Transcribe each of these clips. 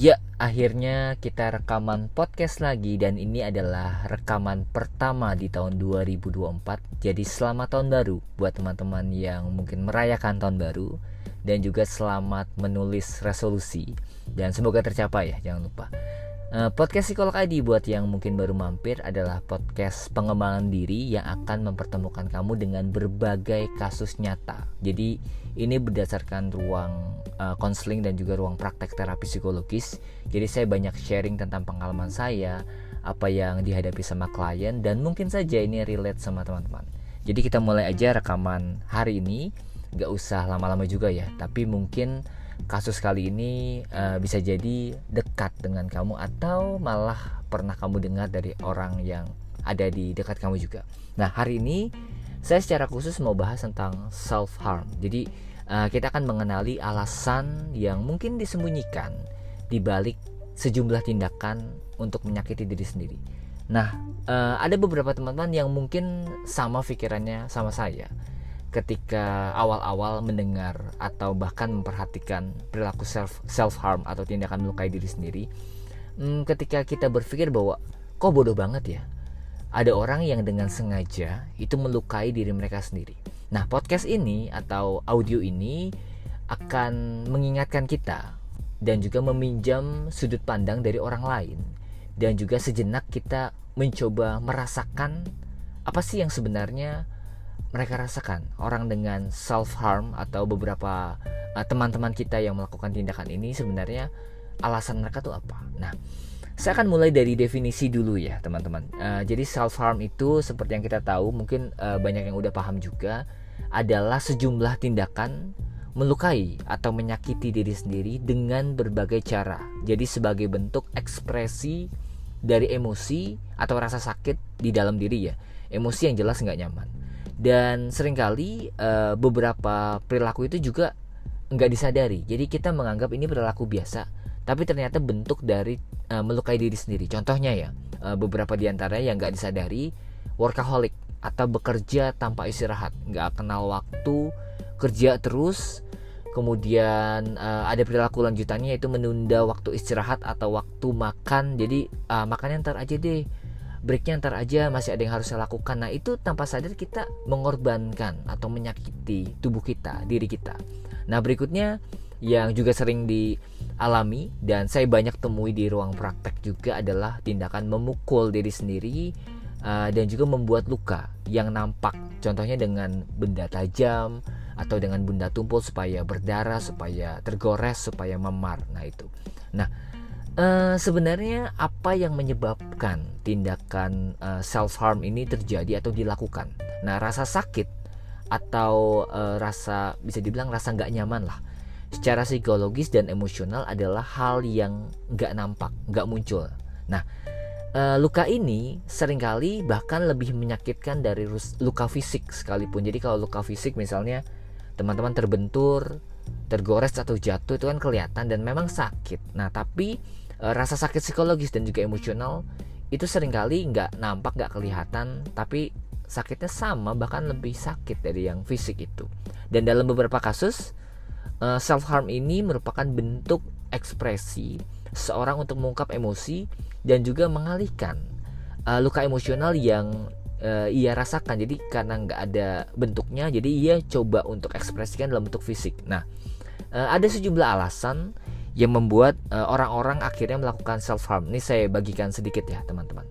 Ya, akhirnya kita rekaman podcast lagi dan ini adalah rekaman pertama di tahun 2024. Jadi selamat tahun baru buat teman-teman yang mungkin merayakan tahun baru dan juga selamat menulis resolusi dan semoga tercapai ya, jangan lupa. Uh, podcast Psikolog ID buat yang mungkin baru mampir adalah podcast pengembangan diri yang akan mempertemukan kamu dengan berbagai kasus nyata. Jadi ini berdasarkan ruang konseling uh, dan juga ruang praktek terapi psikologis. Jadi saya banyak sharing tentang pengalaman saya, apa yang dihadapi sama klien dan mungkin saja ini relate sama teman-teman. Jadi kita mulai aja rekaman hari ini. Gak usah lama-lama juga ya, tapi mungkin kasus kali ini uh, bisa jadi dekat dengan kamu atau malah pernah kamu dengar dari orang yang ada di dekat kamu juga. Nah, hari ini saya secara khusus mau bahas tentang self harm. Jadi uh, kita akan mengenali alasan yang mungkin disembunyikan di balik sejumlah tindakan untuk menyakiti diri sendiri. Nah, uh, ada beberapa teman-teman yang mungkin sama pikirannya sama saya ketika awal-awal mendengar atau bahkan memperhatikan perilaku self self harm atau tindakan melukai diri sendiri hmm, ketika kita berpikir bahwa kok bodoh banget ya? Ada orang yang dengan sengaja itu melukai diri mereka sendiri. Nah podcast ini atau audio ini akan mengingatkan kita dan juga meminjam sudut pandang dari orang lain dan juga sejenak kita mencoba merasakan apa sih yang sebenarnya mereka rasakan orang dengan self harm atau beberapa uh, teman-teman uh, kita yang melakukan tindakan ini sebenarnya alasan mereka tuh apa nah saya akan mulai dari definisi dulu ya teman-teman uh, jadi self harm itu seperti yang kita tahu mungkin uh, banyak yang udah paham juga adalah sejumlah tindakan melukai atau menyakiti diri sendiri dengan berbagai cara. Jadi sebagai bentuk ekspresi dari emosi atau rasa sakit di dalam diri ya. Emosi yang jelas nggak nyaman dan sering kali uh, beberapa perilaku itu juga nggak disadari. Jadi kita menganggap ini perilaku biasa tapi ternyata bentuk dari uh, melukai diri sendiri. Contohnya ya uh, beberapa di antaranya yang nggak disadari workaholic atau bekerja tanpa istirahat. Nggak kenal waktu kerja terus kemudian uh, ada perilaku lanjutannya yaitu menunda waktu istirahat atau waktu makan. Jadi uh, makannya ntar aja deh breaknya ntar aja masih ada yang harus saya lakukan. Nah itu tanpa sadar kita mengorbankan atau menyakiti tubuh kita diri kita. Nah berikutnya yang juga sering dialami dan saya banyak temui di ruang praktek juga adalah tindakan memukul diri sendiri uh, dan juga membuat luka yang nampak. Contohnya dengan benda tajam atau dengan benda tumpul supaya berdarah supaya tergores supaya memar. Nah itu. Nah Uh, sebenarnya apa yang menyebabkan tindakan uh, eh, self harm ini terjadi atau dilakukan? Nah, rasa sakit atau uh, rasa bisa dibilang rasa nggak nyaman lah, secara psikologis dan emosional adalah hal yang nggak nampak, nggak muncul. Nah, uh, luka ini sering kali bahkan lebih menyakitkan dari luka fisik sekalipun. Jadi kalau luka fisik misalnya teman-teman terbentur, tergores atau jatuh itu kan kelihatan dan memang sakit. Nah, tapi Eh, rasa sakit psikologis dan juga emosional itu sering kali nggak nampak nggak kelihatan tapi sakitnya sama bahkan lebih sakit dari yang fisik itu. Dan dalam beberapa kasus eh, self harm ini merupakan bentuk ekspresi seorang untuk mengungkap emosi dan juga mengalihkan uh, luka emosional yang uh, ia rasakan. Jadi karena nggak ada bentuknya jadi ia coba untuk ekspresikan dalam bentuk fisik. Nah uh, ada sejumlah alasan yang membuat eh, orang-orang uh, akhirnya melakukan self harm. Ini saya bagikan sedikit ya, teman-teman.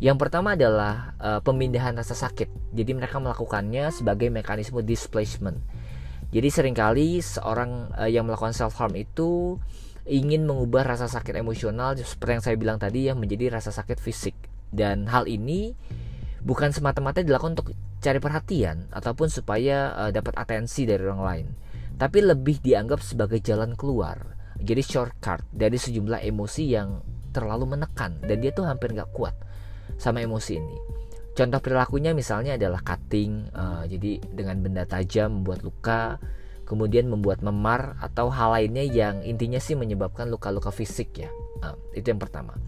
Yang pertama adalah uh, pemindahan rasa sakit. Jadi mereka melakukannya sebagai mekanisme displacement. Jadi sering kali seorang uh, yang melakukan self harm itu ingin mengubah rasa sakit emosional seperti yang saya bilang tadi ya menjadi rasa sakit fisik. Dan hal ini bukan semata-mata dilakukan untuk cari perhatian ataupun supaya uh, dapat atensi dari orang lain, tapi lebih dianggap sebagai jalan keluar jadi shortcut dari sejumlah emosi yang terlalu menekan dan dia tuh hampir nggak kuat sama emosi ini. Contoh perilakunya misalnya adalah cutting, uh, jadi dengan benda tajam membuat luka, kemudian membuat memar atau hal lainnya yang intinya sih menyebabkan luka-luka fisik ya. Uh, itu yang pertama.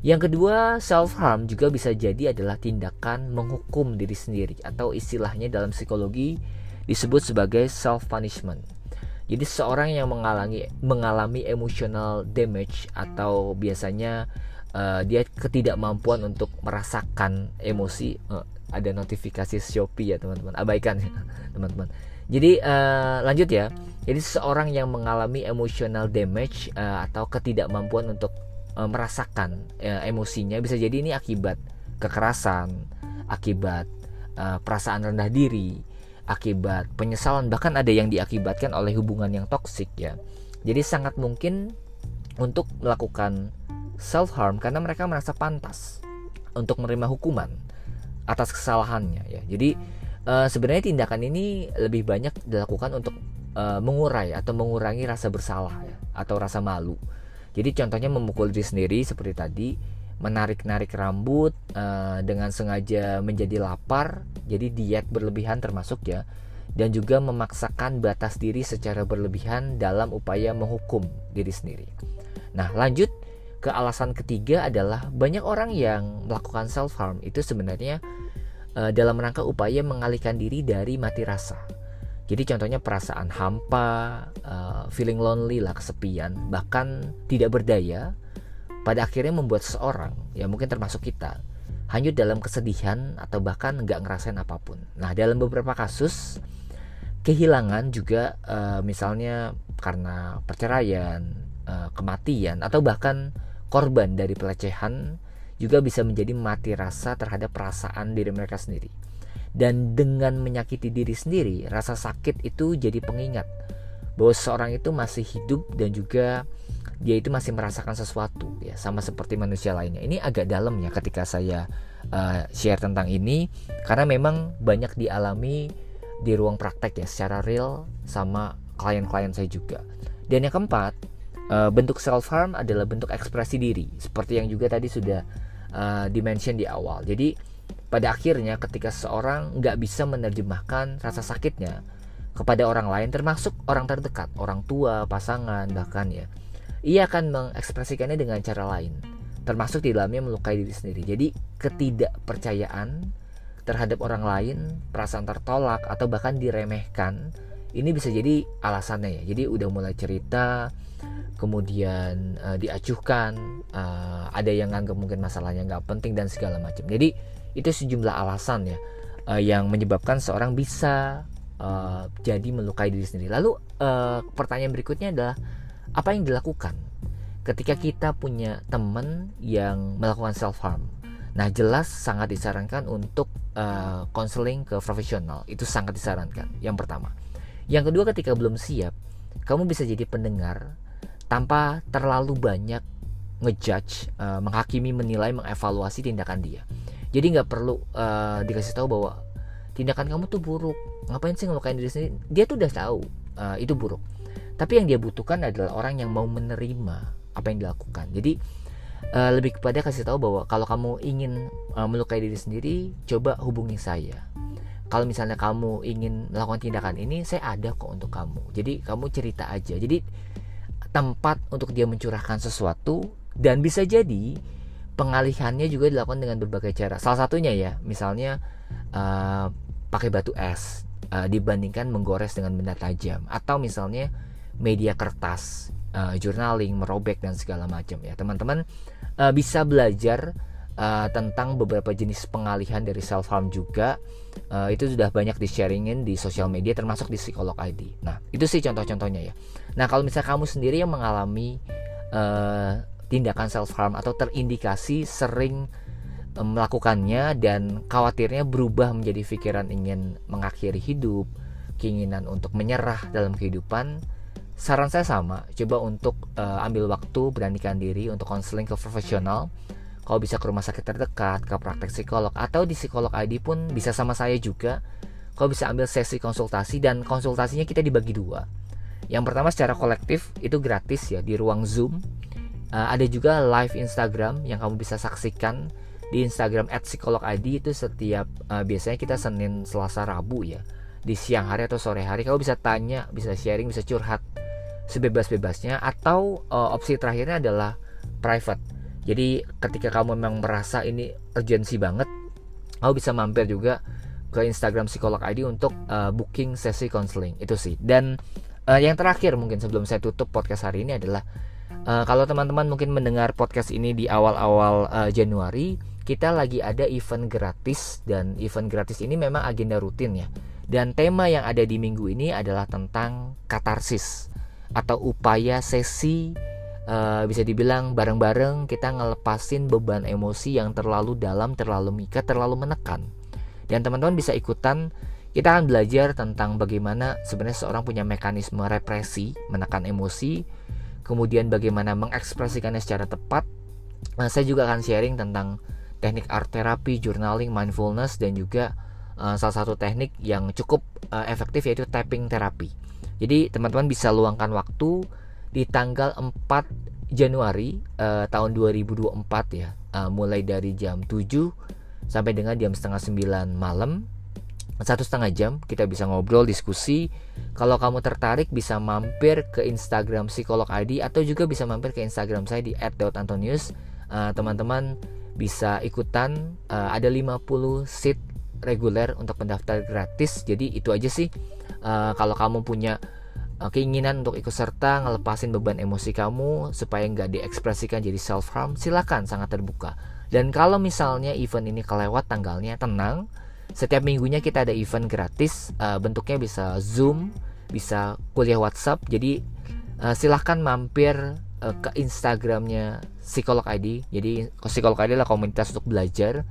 Yang kedua, self harm juga bisa jadi adalah tindakan menghukum diri sendiri atau istilahnya dalam psikologi disebut sebagai self punishment. Jadi seorang yang mengalami mengalami emotional damage atau biasanya uh, dia ketidakmampuan untuk merasakan emosi uh, ada notifikasi Shopee ya teman-teman. Abaikan ya teman-teman. Jadi uh, lanjut ya. Jadi seorang yang mengalami emotional damage uh, atau ketidakmampuan untuk merasakan uh, emosinya bisa jadi ini akibat kekerasan akibat uh, perasaan rendah diri akibat penyesalan bahkan ada yang diakibatkan oleh hubungan yang toksik ya. Jadi sangat mungkin untuk melakukan self harm karena mereka merasa pantas untuk menerima hukuman atas kesalahannya ya. Jadi uh, sebenarnya tindakan ini lebih banyak dilakukan untuk uh, mengurai atau mengurangi rasa bersalah ya, atau rasa malu. Jadi contohnya memukul diri sendiri seperti tadi menarik-narik rambut uh, dengan sengaja menjadi lapar, jadi diet berlebihan termasuk ya, dan juga memaksakan batas diri secara berlebihan dalam upaya menghukum diri sendiri. Nah, lanjut ke alasan ketiga adalah banyak orang yang melakukan self harm itu sebenarnya uh, dalam rangka upaya mengalihkan diri dari mati rasa. Jadi contohnya perasaan hampa, uh, feeling lonely lah, kesepian, bahkan tidak berdaya pada akhirnya membuat seseorang ya mungkin termasuk kita hanyut dalam kesedihan atau bahkan nggak ngerasain apa pun. Nah dalam beberapa kasus kehilangan juga uh, misalnya karena perceraian, uh, kematian atau bahkan korban dari pelecehan juga bisa menjadi mati rasa terhadap perasaan diri mereka sendiri. Dan dengan menyakiti diri sendiri, rasa sakit itu jadi pengingat bahwa seorang itu masih hidup dan juga dia itu masih merasakan sesuatu ya sama seperti manusia lainnya. Ini agak dalam ya ketika saya uh, share tentang ini karena memang banyak dialami di ruang praktek ya secara real sama klien-klien saya juga. Dan yang keempat, uh, bentuk self harm adalah bentuk ekspresi diri seperti yang juga tadi sudah uh, dimention di awal. Jadi pada akhirnya ketika seorang nggak bisa menerjemahkan rasa sakitnya kepada orang lain termasuk orang terdekat, orang tua, pasangan bahkan ya ia akan mengekspresikannya dengan cara lain, termasuk di dalamnya melukai diri sendiri. Jadi, ketidakpercayaan terhadap orang lain, perasaan tertolak atau bahkan diremehkan, ini bisa jadi alasannya ya. Jadi udah mulai cerita, kemudian uh, diacuhkan, uh, ada yang nganggap mungkin masalahnya nggak penting dan segala macam. Jadi itu sejumlah alasan ya uh, yang menyebabkan seorang bisa uh, jadi melukai diri sendiri. Lalu uh, pertanyaan berikutnya adalah apa yang dilakukan? Ketika kita punya teman yang melakukan self harm nah jelas sangat disarankan untuk konseling uh, ke profesional. Itu sangat disarankan yang pertama. Yang kedua ketika belum siap kamu bisa jadi pendengar tanpa terlalu banyak ngejudge uh, menghakimi menilai mengevaluasi tindakan dia. Jadi nggak perlu uh, dikasih tahu bahwa tindakan kamu tuh buruk. Ngapain sih ngelukain diri sendiri? Dia tuh udah tahu uh, itu buruk tapi yang dia butuhkan adalah orang yang mau menerima apa yang dilakukan. Jadi uh, lebih kepada kasih tahu bahwa kalau kamu ingin uh, melukai diri sendiri, coba hubungi saya. Kalau misalnya kamu ingin melakukan tindakan ini, saya ada kok untuk kamu. Jadi kamu cerita aja. Jadi tempat untuk dia mencurahkan sesuatu dan bisa jadi pengalihannya juga dilakukan dengan berbagai cara. Salah satunya ya, misalnya uh, pakai batu es uh, dibandingkan menggores dengan benda tajam atau misalnya media kertas, uh, journaling, merobek dan segala macam ya. Teman-teman uh, bisa belajar uh, tentang beberapa jenis pengalihan dari self harm juga. Uh, itu sudah banyak di sharingin di sosial media termasuk di psikolog ID. Nah, itu sih contoh-contohnya ya. Nah, kalau misalnya kamu sendiri yang mengalami uh, tindakan self harm atau terindikasi sering melakukannya dan khawatirnya berubah menjadi pikiran ingin mengakhiri hidup, keinginan untuk menyerah dalam kehidupan, saran saya sama coba untuk uh, ambil waktu beranikan diri untuk konseling ke profesional. Kalau bisa ke rumah sakit terdekat ke praktek psikolog atau di psikolog ID pun bisa sama saya juga. Kalau bisa ambil sesi konsultasi dan konsultasinya kita dibagi dua. Yang pertama secara kolektif itu gratis ya di ruang zoom. Uh, ada juga live Instagram yang kamu bisa saksikan di Instagram @psikologid itu setiap uh, biasanya kita Senin Selasa Rabu ya. Di siang hari atau sore hari kamu bisa tanya bisa sharing bisa curhat sebebas-bebasnya atau uh, opsi terakhirnya adalah private. Jadi ketika kamu memang merasa ini urgensi banget, kamu bisa mampir juga ke Instagram psikolog ID untuk uh, booking sesi counseling itu sih. Dan uh, yang terakhir mungkin sebelum saya tutup podcast hari ini adalah uh, kalau teman-teman mungkin mendengar podcast ini di awal-awal uh, Januari kita lagi ada event gratis dan event gratis ini memang agenda rutin ya dan tema yang ada di minggu ini adalah tentang katarsis atau upaya sesi uh, bisa dibilang bareng-bareng kita ngelepasin beban emosi yang terlalu dalam, terlalu mika, terlalu menekan. Dan teman-teman bisa ikutan kita akan belajar tentang bagaimana sebenarnya seorang punya mekanisme represi, menekan emosi, kemudian bagaimana mengekspresikannya secara tepat. Nah, saya juga akan sharing tentang teknik art terapi, journaling, mindfulness dan juga uh, salah satu teknik yang cukup uh, efektif yaitu tapping terapi. Jadi teman-teman bisa luangkan waktu di tanggal 4 Januari uh, tahun 2024 ya, uh, mulai dari jam 7 sampai dengan jam setengah 9 malam. Satu setengah jam kita bisa ngobrol diskusi. Kalau kamu tertarik bisa mampir ke Instagram psikolog ID atau juga bisa mampir ke Instagram saya di @antonius. Uh, teman-teman bisa ikutan. Uh, ada 50 seat reguler untuk pendaftar gratis. Jadi itu aja sih uh, kalau kamu punya uh, keinginan untuk ikut serta ngelepasin beban emosi kamu supaya nggak diekspresikan jadi self harm silakan sangat terbuka dan kalau misalnya event ini kelewat tanggalnya tenang setiap minggunya kita ada event gratis, uh, bentuknya bisa Zoom, bisa kuliah WhatsApp. Jadi uh, silahkan mampir uh, ke Instagramnya Psikolog ID. Jadi Psikolog ID adalah komunitas untuk belajar,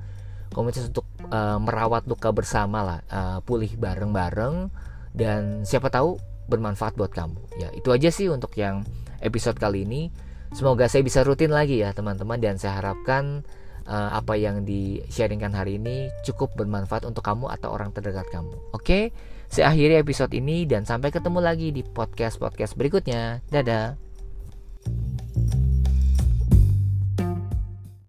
komunitas untuk uh, merawat luka bersama lah, uh, pulih bareng-bareng dan siapa tahu bermanfaat buat kamu. Ya itu aja sih untuk yang episode kali ini. Semoga saya bisa rutin lagi ya teman-teman dan saya harapkan uh, apa yang di sharingkan hari ini cukup bermanfaat untuk kamu atau orang terdekat kamu. Oke, saya akhiri episode ini dan sampai ketemu lagi di podcast-podcast berikutnya. Dadah.